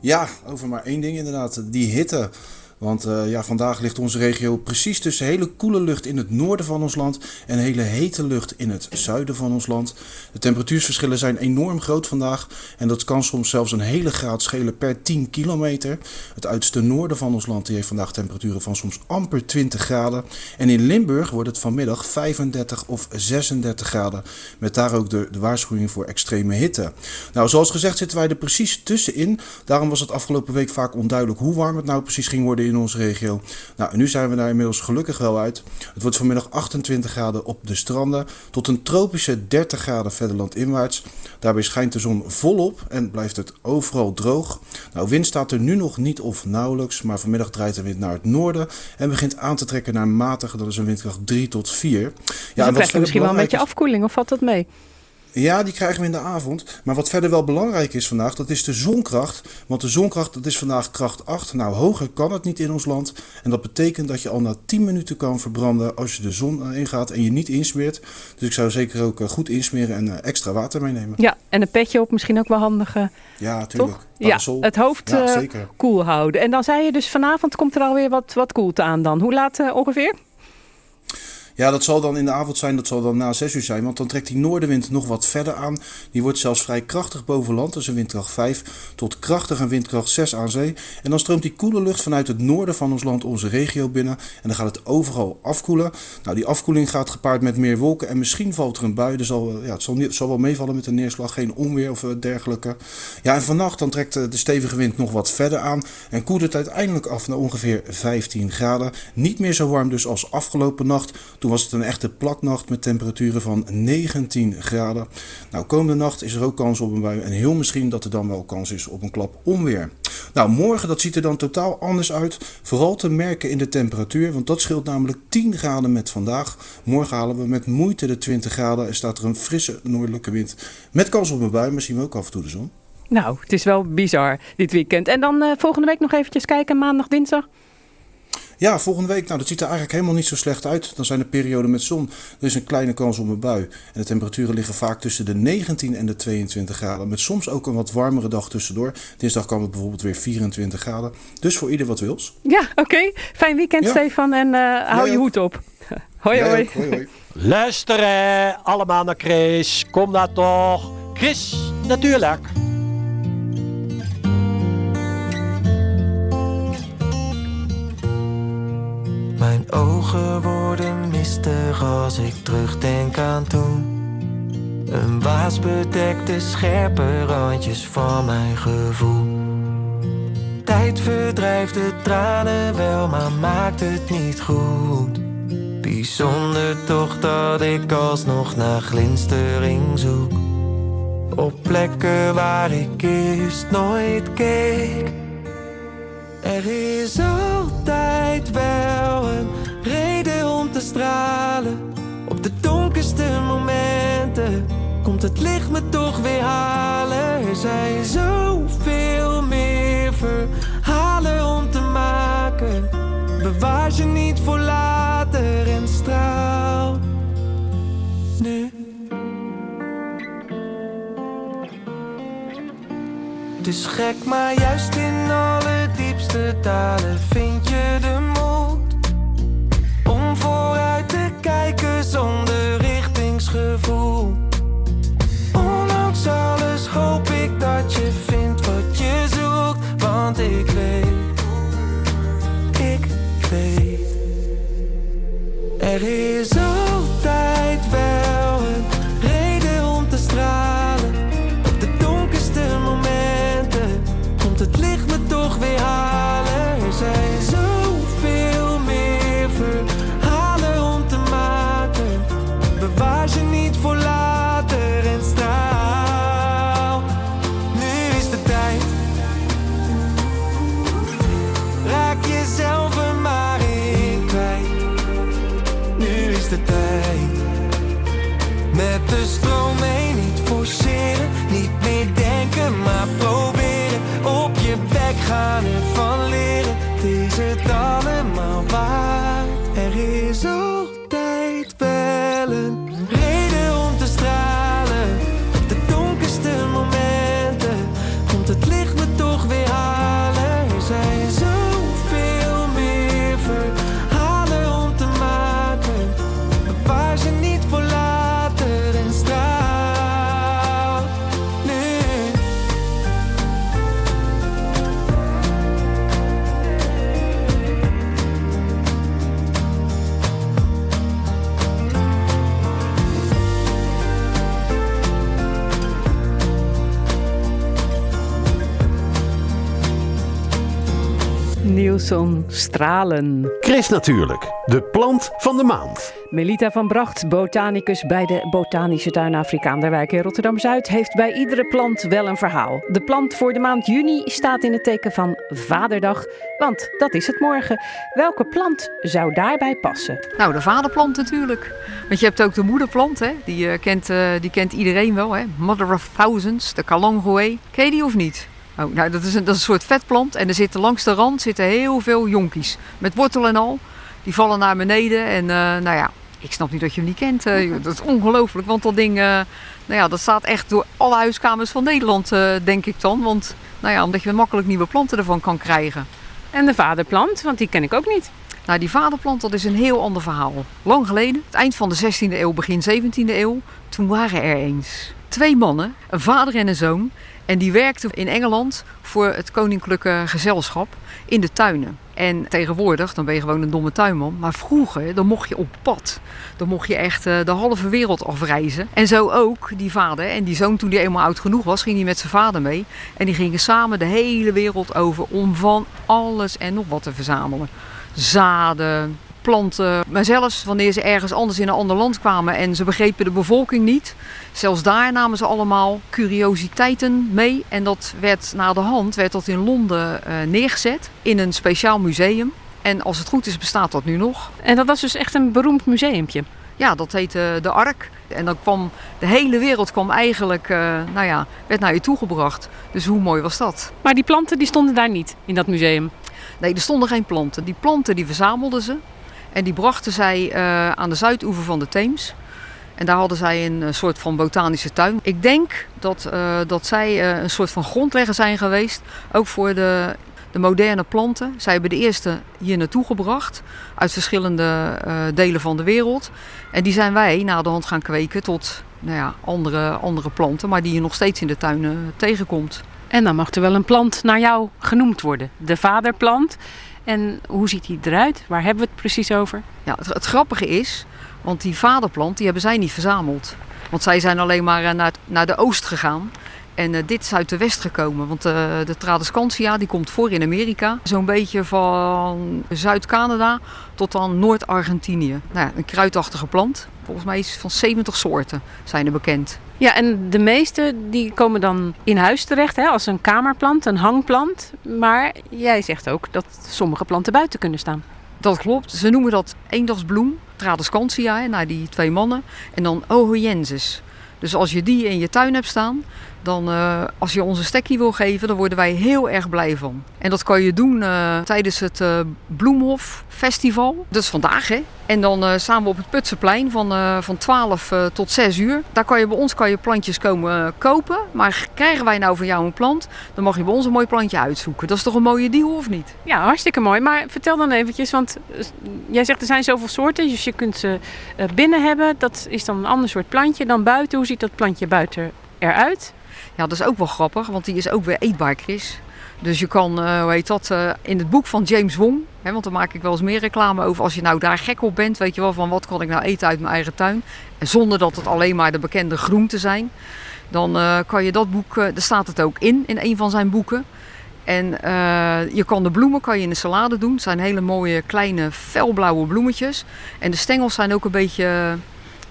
Ja, over maar één ding inderdaad. Die hitte. Want eh, ja, vandaag ligt onze regio precies tussen hele koele lucht in het noorden van ons land en hele hete lucht in het zuiden van ons land. De temperatuursverschillen zijn enorm groot vandaag en dat kan soms zelfs een hele graad schelen per 10 kilometer. Het uiterste noorden van ons land die heeft vandaag temperaturen van soms amper 20 graden. En in Limburg wordt het vanmiddag 35 of 36 graden. Met daar ook de, de waarschuwing voor extreme hitte. Nou, zoals gezegd zitten wij er precies tussenin. Daarom was het afgelopen week vaak onduidelijk hoe warm het nou precies ging worden in onze regio. Nou, nu zijn we daar inmiddels gelukkig wel uit. Het wordt vanmiddag 28 graden op de stranden tot een tropische 30 graden verder landinwaarts. Daarbij schijnt de zon volop en blijft het overal droog. Nou, wind staat er nu nog niet of nauwelijks, maar vanmiddag draait de wind naar het noorden en begint aan te trekken naar matige, dat is een windkracht 3 tot 4. Ja, dan krijg je misschien wel een beetje afkoeling, of valt dat mee? Ja, die krijgen we in de avond. Maar wat verder wel belangrijk is vandaag, dat is de zonkracht. Want de zonkracht, dat is vandaag kracht 8. Nou, hoger kan het niet in ons land. En dat betekent dat je al na 10 minuten kan verbranden als je de zon eh, ingaat en je niet insmeert. Dus ik zou zeker ook eh, goed insmeren en eh, extra water meenemen. Ja, en een petje op misschien ook wel handig. Ja, tuurlijk. Toch? Ja, het hoofd Ja, koel houden. En dan zei je dus vanavond komt er alweer wat, wat koelte aan dan. Hoe laat ongeveer? Ja, dat zal dan in de avond zijn, dat zal dan na 6 uur zijn. Want dan trekt die noordenwind nog wat verder aan. Die wordt zelfs vrij krachtig boven land, dus een windkracht 5 tot krachtig een windkracht 6 aan zee. En dan stroomt die koele lucht vanuit het noorden van ons land onze regio binnen. En dan gaat het overal afkoelen. Nou, die afkoeling gaat gepaard met meer wolken en misschien valt er een bui. Dus zal, ja, het zal, niet, zal wel meevallen met een neerslag, geen onweer of eh, dergelijke. Ja, en vannacht dan trekt eh, de stevige wind nog wat verder aan. En koelt het uiteindelijk af naar ongeveer 15 graden. Niet meer zo warm dus als afgelopen nacht. Toen was het een echte plaknacht met temperaturen van 19 graden. Nou, komende nacht is er ook kans op een bui. En heel misschien dat er dan wel kans is op een klap onweer. Nou, morgen dat ziet er dan totaal anders uit. Vooral te merken in de temperatuur, want dat scheelt namelijk 10 graden met vandaag. Morgen halen we met moeite de 20 graden en staat er een frisse noordelijke wind. Met kans op een bui, maar zien we ook af en toe de zon. Nou, het is wel bizar dit weekend. En dan eh, volgende week nog eventjes kijken, maandag, dinsdag. Ja, volgende week, nou dat ziet er eigenlijk helemaal niet zo slecht uit. Dan zijn er perioden met zon. Er is een kleine kans op een bui. En de temperaturen liggen vaak tussen de 19 en de 22 graden. Met soms ook een wat warmere dag tussendoor. Dinsdag kan het bijvoorbeeld weer 24 graden. Dus voor ieder wat wils. Ja, oké. Fijn weekend, Ja. Stefan. En eh, hou je hoed op. hoi, hoi. Hoi, hoi. Luisteren allemaal naar Chris. Kom nou toch. Chris, natuurlijk. Mijn ogen worden mistig als ik terugdenk aan toen. Een waas bedekt de scherpe randjes van mijn gevoel. Tijd verdrijft de tranen wel, maar maakt het niet goed. Bijzonder toch dat ik alsnog naar glinstering zoek. Op plekken waar ik eerst nooit keek. Er is altijd wel een reden om te stralen. Op de donkerste momenten komt het licht me toch weer halen. Er zijn zoveel meer verhalen om te maken. Bewaar je niet voor later en straal. Nu. Dus gek, maar juist in alle diepste dalen vind je de moed Nielson Stralen. Chris natuurlijk, de plant van de maand. Melita van Bracht, botanicus bij de Botanische Tuin Afrikaanderwijk in Rotterdam-Zuid, heeft bij iedere plant wel een verhaal. De plant voor de maand juni staat in het teken van Vaderdag, want dat is het morgen. Welke plant zou daarbij passen? Nou, de vaderplant natuurlijk. Want je hebt ook de moederplant, hè? Die, eh, kent, eh, die kent iedereen wel. Hè? Mother of Thousands, de Kalangoe. Ken je die of niet? Oh, nou, dat is, een, dat is een soort vetplant en er zitten langs de rand zitten heel veel jonkies. Met wortel en al. Die vallen naar beneden en eh, nou ja, ik snap niet dat je hem niet kent. eh. dat is ongelooflijk, want dat ding, eh, nou ja, dat staat echt door alle huiskamers van Nederland, denk ik dan. Want, nou ja, omdat je makkelijk nieuwe planten ervan kan krijgen. En de vaderplant, want die ken ik ook niet. Nou, die vaderplant, dat is een heel ander verhaal. Lang geleden, het eind van de 16e eeuw, begin 17e eeuw, toen waren er eens twee mannen, een vader en een zoon. En die werkten in Engeland voor het koninklijke gezelschap in de tuinen. En tegenwoordig, dan ben je gewoon een domme tuinman. Maar vroeger, dan mocht je op pad. Dan mocht je echt eh, de halve wereld afreizen. En zo ook die vader en die zoon, toen die eenmaal oud genoeg was, ging hij met zijn vader mee. En die gingen samen de hele wereld over om van alles en nog wat te verzamelen. Zaden, planten. Maar zelfs wanneer ze ergens anders in een ander land kwamen en ze begrepen de bevolking niet. Zelfs daar namen ze allemaal curiositeiten mee. En dat werd na de hand werd dat in Londen eh, neergezet in een speciaal museum. En als het goed is bestaat dat nu nog. En dat was dus echt een beroemd museumpje. Ja, dat heette de Ark. En dan kwam de hele wereld kwam eigenlijk, eh, nou ja, werd naar je toegebracht. Dus hoe mooi was dat? Maar die planten die stonden daar niet in dat museum. Nee, er stonden geen planten. Die planten die verzamelden ze. En die brachten zij eh, aan de zuidoever van de Theems. En daar hadden zij een eh, soort van botanische tuin. Ik denk dat, eh, dat zij een soort van grondlegger zijn geweest. Ook voor de, de moderne planten. Zij hebben de eerste hier naartoe gebracht. Uit verschillende delen van de wereld. En die zijn wij na de hand gaan kweken tot nou ja, andere, andere planten. Maar die je nog steeds in de tuin eh, tegenkomt. En dan mag er wel een plant naar jou genoemd worden. De vaderplant. En hoe ziet die eruit? Waar hebben we het precies over? Ja, het, het grappige is, want die vaderplant die hebben zij niet verzameld. Want zij zijn alleen maar eh, naar, naar de oost gegaan. En eh, dit is uit de west gekomen. Want eh, de Tradescantia die komt voor in Amerika. Zo'n beetje van Zuid-Canada tot dan Noord-Argentinië. Nou ja, een kruidachtige plant. Volgens mij is van 70 soorten zijn er bekend. Ja, en de meeste die komen dan in huis terecht hè, als een kamerplant, een hangplant. Maar jij zegt ook dat sommige planten buiten kunnen staan. Dat klopt. Ze noemen dat eendagsbloem, Tradescantia, naar die twee mannen. En dan Ohoyensis. Dus als je die in je tuin hebt staan, dan eh, als je ons een stekkie wil geven, dan worden wij heel erg blij van. En dat kan je doen eh, tijdens het eh, Bloemhof Festival. Dat is vandaag, hè? En dan staan we op het Putsenplein van, van 12 eh, tot 6 uur. Daar kan je bij ons kan je plantjes komen kopen. Maar krijgen wij nou van jou een plant, dan mag je bij ons een mooi plantje uitzoeken. Dat is toch een mooie deal, of niet? Ja, hartstikke mooi. Maar vertel dan eventjes, want jij zegt er zijn zoveel soorten. Dus je kunt ze binnen hebben. Dat is dan een ander soort plantje dan buiten. Hoe ziet dat plantje buiten eruit? Ja, dat is ook wel grappig, want die is ook weer eetbaar, Chris. Dus je kan, eh, hoe heet dat, eh, in het boek van James Wong, hè, want daar maak ik wel eens meer reclame over. Als je nou daar gek op bent, weet je wel, van wat kan ik nou eten uit mijn eigen tuin. En zonder dat het alleen maar de bekende groenten zijn. Dan eh, kan je dat boek, daar staat het ook in, in een van zijn boeken. En je kan de bloemen kan je in de salade doen. Het zijn hele mooie kleine felblauwe bloemetjes. En de stengels zijn ook een beetje,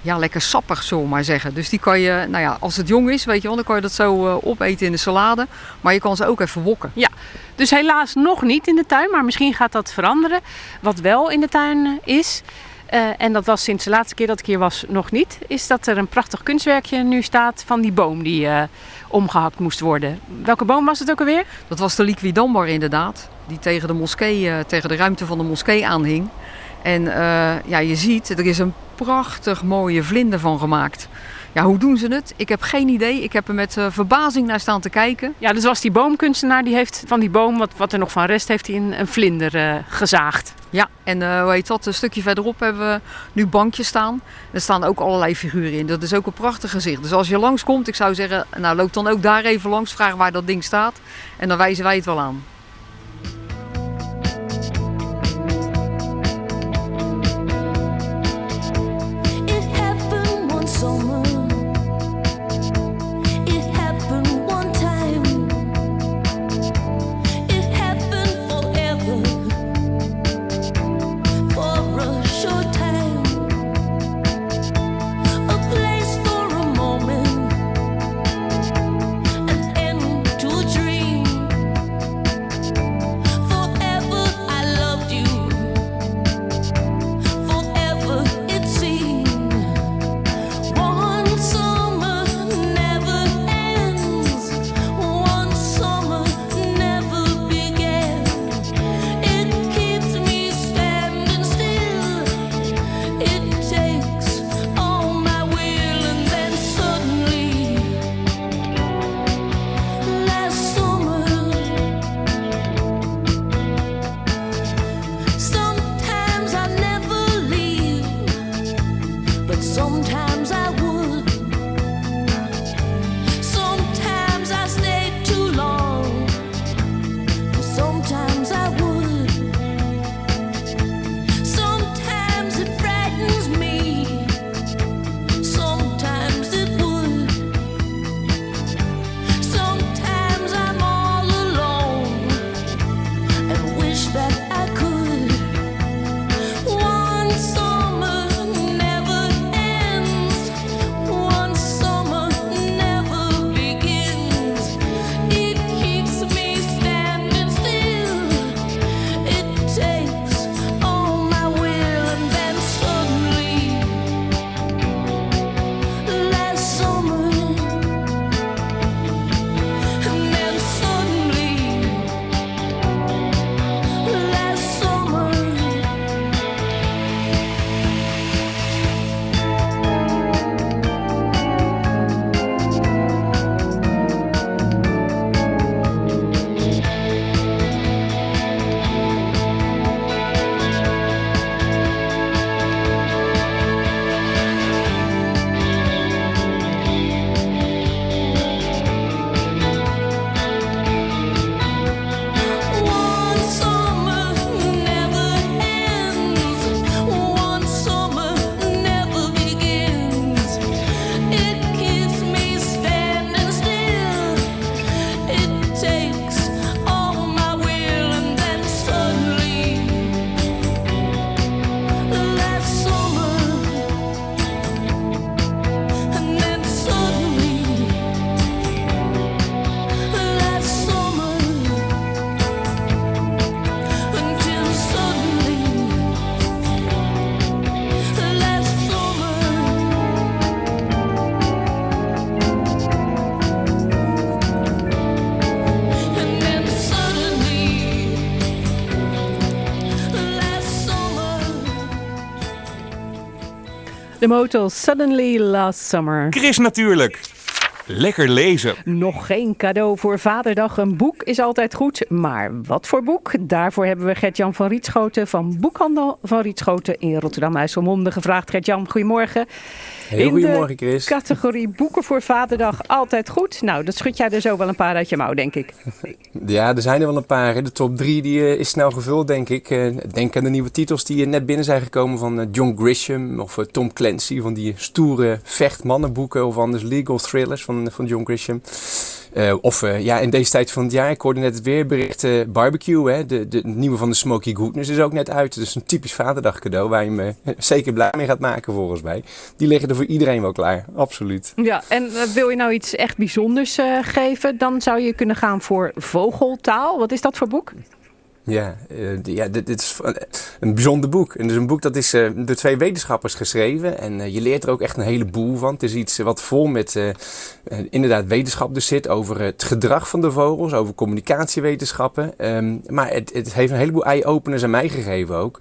ja, lekker sappig, zullen we maar zeggen. Dus die kan je, nou ja, als het jong is, weet je wel, dan kan je dat zo eh, opeten in de salade. Maar je kan ze ook even wokken. Ja, dus helaas nog niet in de tuin, maar misschien gaat dat veranderen. Wat wel in de tuin eh, is, eh, en dat was sinds de laatste keer dat ik hier was nog niet, is dat er een prachtig kunstwerkje nu staat van die boom die eh, omgehakt moest worden. Welke boom was het ook alweer? Dat was de liquidambar inderdaad, die tegen de moskee, tegen de ruimte van de moskee aanhing. En eh, ja, je ziet, er is een prachtig mooie vlinder van gemaakt. Ja, hoe doen ze het? Ik heb geen idee. Ik heb er met eh, verbazing naar staan te kijken. Ja, dus was die boomkunstenaar, die heeft van die boom, wat, wat er nog van rest, heeft hij een, een vlinder eh, gezaagd. Ja, en hoe heet dat? Een stukje verderop hebben we nu bankjes staan. Er staan ook allerlei figuren in. Dat is ook een prachtig gezicht. Dus als je langskomt, ik zou zeggen, nou loop dan ook daar even langs, vraag waar dat ding staat. En dan wijzen wij het wel aan. De motel Suddenly Last Summer. Chris natuurlijk. Lekker lezen. Nog geen cadeau voor Vaderdag. Een boek is altijd goed. Maar wat voor boek? Daarvoor hebben we Gert-Jan van Rietschoten van Boekhandel van Rietschoten in Rotterdam-IJsselmonde gevraagd. Gert-Jan, goedemorgen. Heel goedemorgen, de Chris. categorie boeken voor Vaderdag altijd goed. Nou, dat schud jij er zo wel een paar uit je mouw, denk ik. Ja, er zijn er wel een paar. hè. De top drie die, eh, is snel gevuld, denk ik. Eh, Denk aan de nieuwe titels die eh, net binnen zijn gekomen van John Grisham of Tom Clancy. Van die stoere vechtmannenboeken of anders legal thrillers van, van John Grisham. Of ja, in deze tijd van het jaar, ik hoorde net het weerbericht, eh, barbecue, hè, de, de nieuwe van de Smoky Goodness is ook net uit. Dus een typisch vaderdag cadeau waar je me zeker blij mee gaat maken volgens mij. Die liggen er voor iedereen wel klaar, absoluut. Ja, en eh, wil je nou iets echt bijzonders eh, geven, dan zou je kunnen gaan voor vogeltaal. Wat is dat voor boek? Ja, d- ja dit, dit is een bijzonder boek. En het is een boek dat is door twee wetenschappers geschreven. En je leert er ook echt een heleboel van. Het is iets wat vol met inderdaad wetenschap dus zit over het gedrag van de vogels, over communicatiewetenschappen. Ehm, maar het, het heeft een heleboel eye-openers aan mij gegeven ook.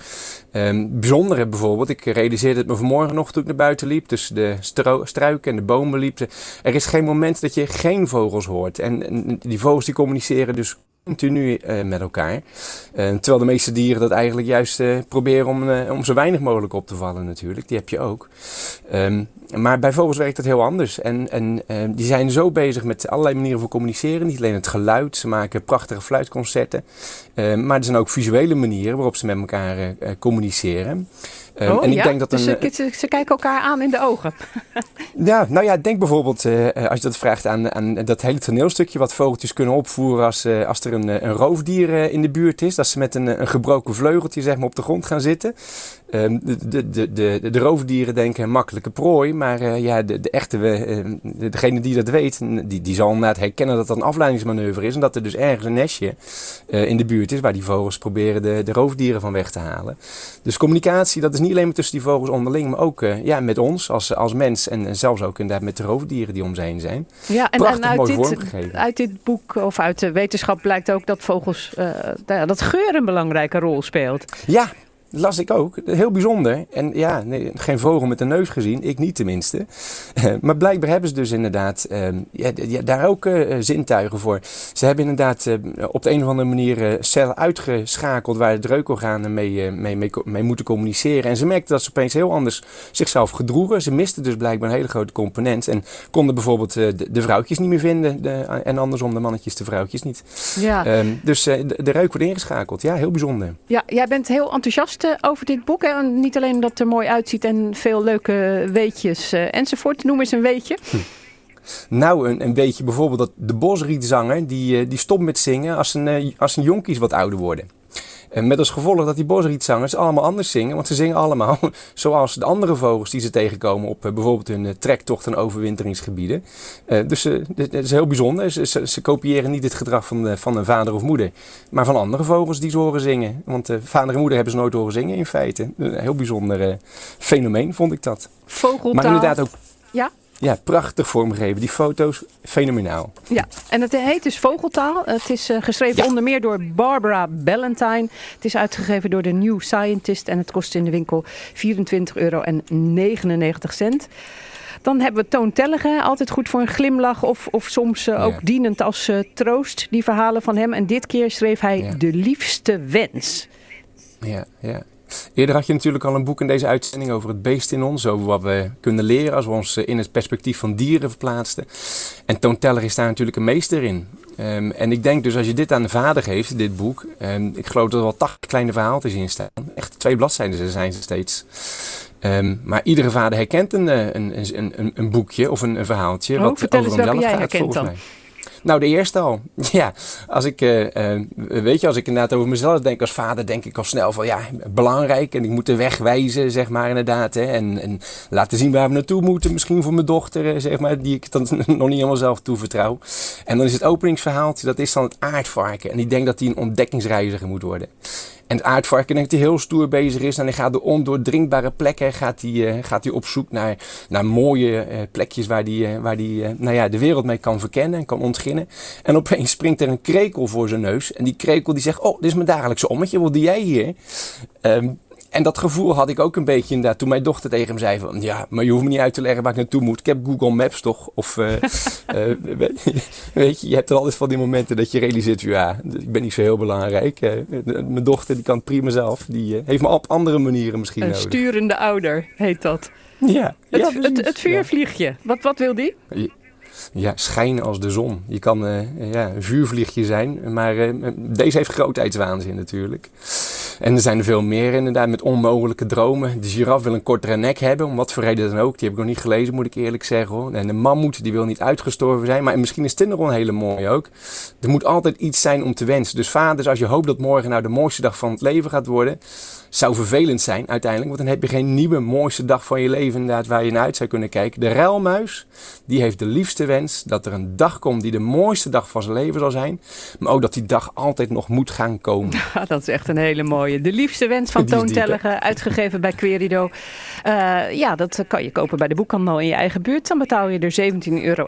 Ehm bijzondere bijvoorbeeld, ik realiseerde het me vanmorgen nog toen ik naar buiten liep, tussen de struiken en de bomen liep. Er is geen moment dat je geen vogels hoort. En, die vogels die communiceren dus continu eh, met elkaar. Eh, terwijl de meeste dieren dat eigenlijk juist eh, proberen om, eh, om zo weinig mogelijk op te vallen natuurlijk. Die heb je ook. Ehm, maar bij vogels werkt het heel anders. En, en die zijn zo bezig met allerlei manieren van communiceren. Niet alleen het geluid, ze maken prachtige fluitconcerten. Maar er zijn ook visuele manieren waarop ze met elkaar eh, communiceren. Ehm, oh en ja, ik denk dat dus een, ze, ze, ze kijken elkaar aan in de ogen. ja, nou ja, denk bijvoorbeeld, eh, eh, als je dat vraagt aan, aan dat hele toneelstukje wat vogeltjes kunnen opvoeren als, eh, als er een, een roofdier in de buurt is. Dat ze met een, een gebroken vleugeltje zeg maar, op de grond gaan zitten. Ehm, de, de, de, de, de roofdieren denken een makkelijke prooi, maar eh, ja, de, de echte, eh, de- degene die dat weet, die, die zal inderdaad herkennen dat dat een afleidingsmanoeuvre is. En dat er dus ergens een nestje eh, in de buurt is waar die vogels proberen de, de roofdieren van weg te halen. Dus communicatie, dat is niet alleen maar tussen die vogels onderling, maar ook eh, ja, met ons als, als mens en, en zelfs ook inderdaad met de roofdieren die om ze heen zijn. Ja, en, Prachtig en uit, mooi dit, uit dit boek of uit de wetenschap blijkt ook dat vogels, nou dat geur een belangrijke rol speelt. Ja, dat las ik ook. Heel bijzonder. En ja, nee, geen vogel met een neus gezien. Ik niet tenminste. Eh, maar blijkbaar hebben ze dus inderdaad eh, ja, daar ook eh, zintuigen voor. Ze hebben inderdaad eh, op de een of andere manier eh, cellen uitgeschakeld waar de reukorganen mee, eh, mee, mee, moeten communiceren. En ze merkten dat ze opeens heel anders zichzelf gedroegen. Ze misten dus blijkbaar een hele grote component. En konden bijvoorbeeld eh, de, de vrouwtjes niet meer vinden. De, en andersom de mannetjes de vrouwtjes niet. Ja. Ehm, dus eh, de, de reuk wordt ingeschakeld. Ja, heel bijzonder. Ja, jij bent heel enthousiast over dit boek. Hè? Niet alleen dat het er mooi uitziet en veel leuke weetjes eh, enzovoort. Noem eens een weetje. Nou, een, een bijvoorbeeld dat de bosrietzanger, die, eh, die stopt met zingen als zijn, eh, als zijn jonkies wat ouder worden. En met als gevolg dat die bosrietzangers allemaal anders zingen, want ze zingen allemaal zoals de andere vogels die ze tegenkomen op eh, bijvoorbeeld hun eh, trektocht en overwinteringsgebieden. Eh, dus dit is heel bijzonder. Ze, ze, ze kopiëren niet het gedrag van, eh, van een vader of moeder, maar van andere vogels die ze horen zingen. Want vader en moeder hebben ze nooit horen zingen in feite. Een heel bijzonder fenomeen vond ik dat. Vogeltaal. Maar inderdaad ook Ja? Ja, prachtig vormgegeven. Die foto's, fenomenaal. Ja, en het heet dus Vogeltaal. Het is eh, geschreven onder meer door Barbara Ballantyne. Het is uitgegeven door de New Scientist en het kost in de winkel 24,99 euro. Dan hebben we Toon Tellegen, altijd goed voor een glimlach of, of soms eh, ook dienend als eh, troost, die verhalen van hem. En dit keer schreef hij De Liefste Wens. Ja, ja. Eerder had je natuurlijk al een boek in deze uitzending over het beest in ons. Over wat we kunnen leren als we ons eh, in het perspectief van dieren verplaatsten. En Toon Teller is daar natuurlijk een meester in. Ehm, en ik denk dus als je dit aan de vader geeft, dit boek. ehm, ik geloof dat er wel 80 kleine verhaaltjes in staan. Echt twee bladzijden zijn ze steeds. Ehm, maar iedere vader herkent een, eh, een, een, een, een boekje of een, een verhaaltje. Oh, wat vertel over eens welke jij gaat, herkent dan. mij. Nou, de eerste al. Ja, als ik, eh, eh, weet je, als ik inderdaad over mezelf denk als vader, denk ik al snel van ja, belangrijk en ik moet de weg wijzen, zeg maar inderdaad. Hè, en, en laten zien waar we naartoe moeten, misschien voor mijn dochter, eh, zeg maar, die ik dan nog niet helemaal zelf toevertrouw. En dan is het openingsverhaaltje, dat is dan het aardvarken. En ik denk dat hij een ontdekkingsreiziger moet worden. En het aardvarken denk dat hij heel stoer bezig is. En hij gaat de ondoordringbare plekken gaat hij, eh, gaat hij op zoek naar, naar mooie eh, plekjes waar hij, eh, waar eh, nou ja, de wereld mee kan verkennen en kan ontginnen. En opeens springt er een krekel voor zijn neus. En die krekel die zegt, oh, dit is mijn dagelijkse ommetje, wat doe jij hier? Ehm, en dat gevoel had ik ook een beetje inderdaad toen mijn dochter tegen hem zei van... Ja, maar je hoeft me niet uit te leggen waar ik naartoe moet. Ik heb Google Maps toch? Of eh, eh, weet je- je, hebt er altijd van die momenten dat je realiseert... Ja, ik ben niet zo heel belangrijk. Eh, mijn dochter die kan het prima zelf. Die eh, heeft me op andere manieren misschien Een nodig. sturende ouder heet dat. Ja, Het, ja, het, precies. het vuurvliegje. Wat, wat wil die? Ja, schijnen als de zon. Je kan eh, ja, een vuurvliegje zijn, maar eh, deze heeft grootheidswaanzin natuurlijk. En er zijn er veel meer inderdaad met onmogelijke dromen. De giraf wil een kortere nek hebben, om wat voor reden dan ook. Die heb ik nog niet gelezen, moet ik eerlijk zeggen. Hoor. En de mammoet die wil niet uitgestorven zijn. Maar misschien is een hele mooie ook. Er moet altijd iets zijn om te wensen. Dus vaders, als je hoopt dat morgen nou de mooiste dag van het leven gaat worden... zou vervelend zijn uiteindelijk. Want dan heb je geen nieuwe mooiste dag van je leven inderdaad waar je naar uit zou kunnen kijken. De ruilmuis, die heeft de liefste wens dat er een dag komt die de mooiste dag van zijn leven zal zijn. Maar ook dat die dag altijd nog moet gaan komen. Ja, dat is echt een hele mooie. De liefste wens van Die is Toon diep, hè? Tellige, uitgegeven bij Querido. Eh, ja, dat kan je kopen bij de boekhandel in je eigen buurt. Dan betaal je er 17,99 euro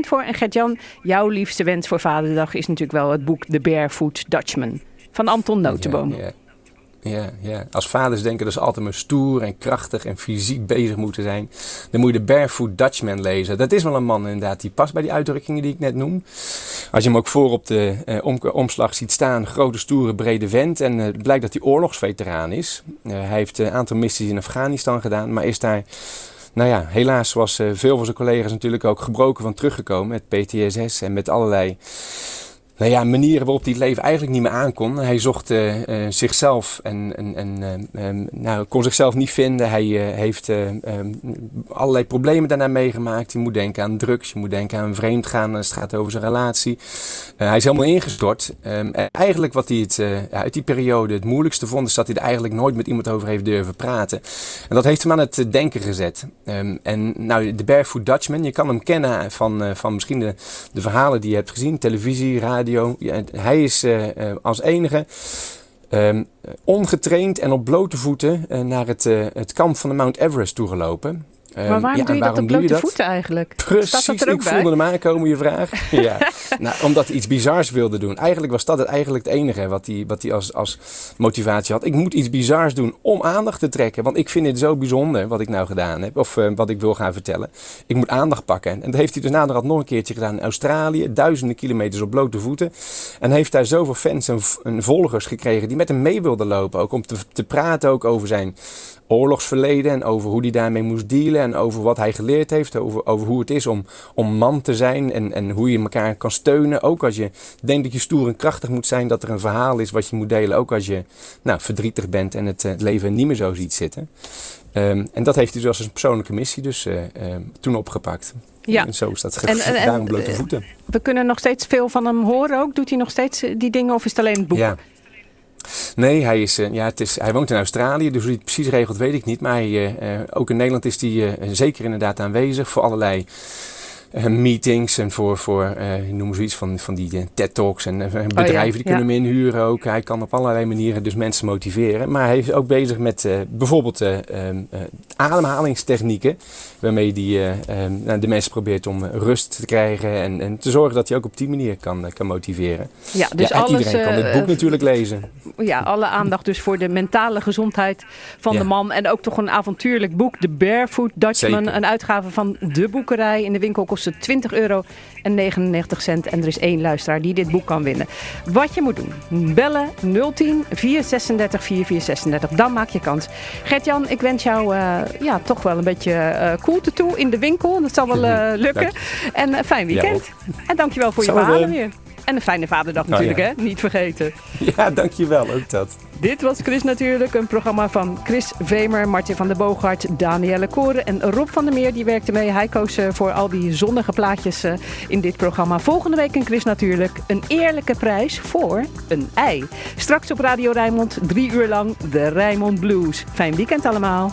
voor. En Gert-Jan, jouw liefste wens voor Vaderdag is natuurlijk wel het boek The Barefoot Dutchman van Anton Notenboom. Ja, ja, ja. Als vaders denken dat ze altijd maar stoer en krachtig en fysiek bezig moeten zijn, dan moet je de Barefoot Dutchman lezen. Dat is wel een man inderdaad, die past bij die uitdrukkingen die ik net noem. Als je hem ook voor op de eh, om- omslag ziet staan, grote, stoere, brede vent. En eh, het blijkt dat hij oorlogsveteraan is. Eh, hij heeft een aantal missies in Afghanistan gedaan, maar is daar... Nou ja, helaas was eh, veel van zijn collega's natuurlijk ook gebroken van teruggekomen met PTSS en met allerlei nou ja, manieren waarop hij het leven eigenlijk niet meer aankon. Hij zocht eh, eh, zichzelf en, en, eh, eh, nou, kon zichzelf niet vinden. Hij heeft eh, eh, allerlei problemen daarna meegemaakt. Je moet denken aan drugs, je moet denken aan vreemdgaan als het gaat over zijn relatie. Hij is helemaal ingestort. Ehm, en eigenlijk wat hij het, uit die periode het moeilijkste vond, is dat hij er eigenlijk nooit met iemand over heeft durven praten. En dat heeft hem aan het denken gezet. Ehm, en nou, de Barefoot Dutchman, je kan hem kennen van, van misschien de, de verhalen die je hebt gezien, televisie, radio. Hij is eh, eh, als enige ehm, ongetraind en op blote voeten eh, naar het, het kamp van de Mount Everest toegelopen. Ehm, Maar waarom ja, doe je dat op blote voeten eigenlijk? Precies, Staat dat er ook ik bij? voelde hem aankomen, je vraag. ja. nou, omdat hij iets bizars wilde doen. Eigenlijk was dat het, eigenlijk het enige wat hij, wat hij als, als motivatie had. Ik moet iets bizars doen om aandacht te trekken. Want ik vind het zo bijzonder wat ik nou gedaan heb. Of eh, wat ik wil gaan vertellen. Ik moet aandacht pakken. En dat heeft hij dus naderhand nog een keertje gedaan in Australië. Duizenden kilometers op blote voeten. En heeft daar zoveel fans en volgers gekregen die met hem mee wilden lopen. Ook om te, te praten ook over zijn oorlogsverleden en over hoe hij daarmee moest dealen en over wat hij geleerd heeft, over, over hoe het is om, om man te zijn en, en hoe je elkaar kan steunen. Ook als je denkt dat je stoer en krachtig moet zijn, dat er een verhaal is wat je moet delen. Ook als je nou, verdrietig bent en het, eh, het leven niet meer zo ziet zitten. Ehm, en dat heeft hij dus als een persoonlijke missie dus eh, ehm, toen opgepakt. Ja. En zo is dat En- en- daarom blote eh, voeten. We kunnen nog steeds veel van hem horen ook. Doet hij nog steeds die dingen of is het alleen het boek? Ja. Nee, hij, is, eh, ja, het is, hij woont in Australië, dus hoe hij het precies regelt weet ik niet. Maar eh, eh, ook in Nederland is hij zeker inderdaad aanwezig voor allerlei meetings en voor, voor eh, noem zoiets van, van die eh, TED-talks en eh, bedrijven die ja. kunnen hem inhuren ook. Hij kan op allerlei manieren dus mensen motiveren. Maar hij is ook bezig met eh, bijvoorbeeld eh, ehm, eh, ademhalingstechnieken, waarmee hij eh, ehm, nou, de mensen probeert om rust te krijgen en, en te zorgen dat hij ook op die manier kan, eh, kan motiveren. Ja, dus en alles, iedereen kan dit eh, boek eh, natuurlijk lezen. Ja, alle aandacht dus voor de mentale gezondheid van Ja. de man. En ook toch een avontuurlijk boek, The Barefoot Dutchman. Zeker. Een uitgave van de boekerij. In de winkel kost het 20 euro en 99 cent. En er is één luisteraar die dit boek kan winnen. Wat je moet doen, bellen 010 436 4436. Dan maak je kans. Gert-Jan, ik wens jou eh, ja, toch wel een beetje koelte toe in de winkel. Dat zal wel eh, lukken. En een fijn weekend. En dankjewel voor je verhalen weer. En een fijne vaderdag Nou ja. natuurlijk, hè? Niet vergeten. Ja, dankjewel. Ook dat. Dit was Chris Natuurlijk, een programma van Chris Vemer, Martin van der Boogaard, Danielle Koren en Rob van der Meer. Die werkte mee. Hij koos eh, voor al die zonnige plaatjes eh, in dit programma. Volgende week in Chris Natuurlijk een eerlijke prijs voor een ei. Straks op Radio Rijnmond, drie uur lang de Rijnmond Blues. Fijn weekend allemaal.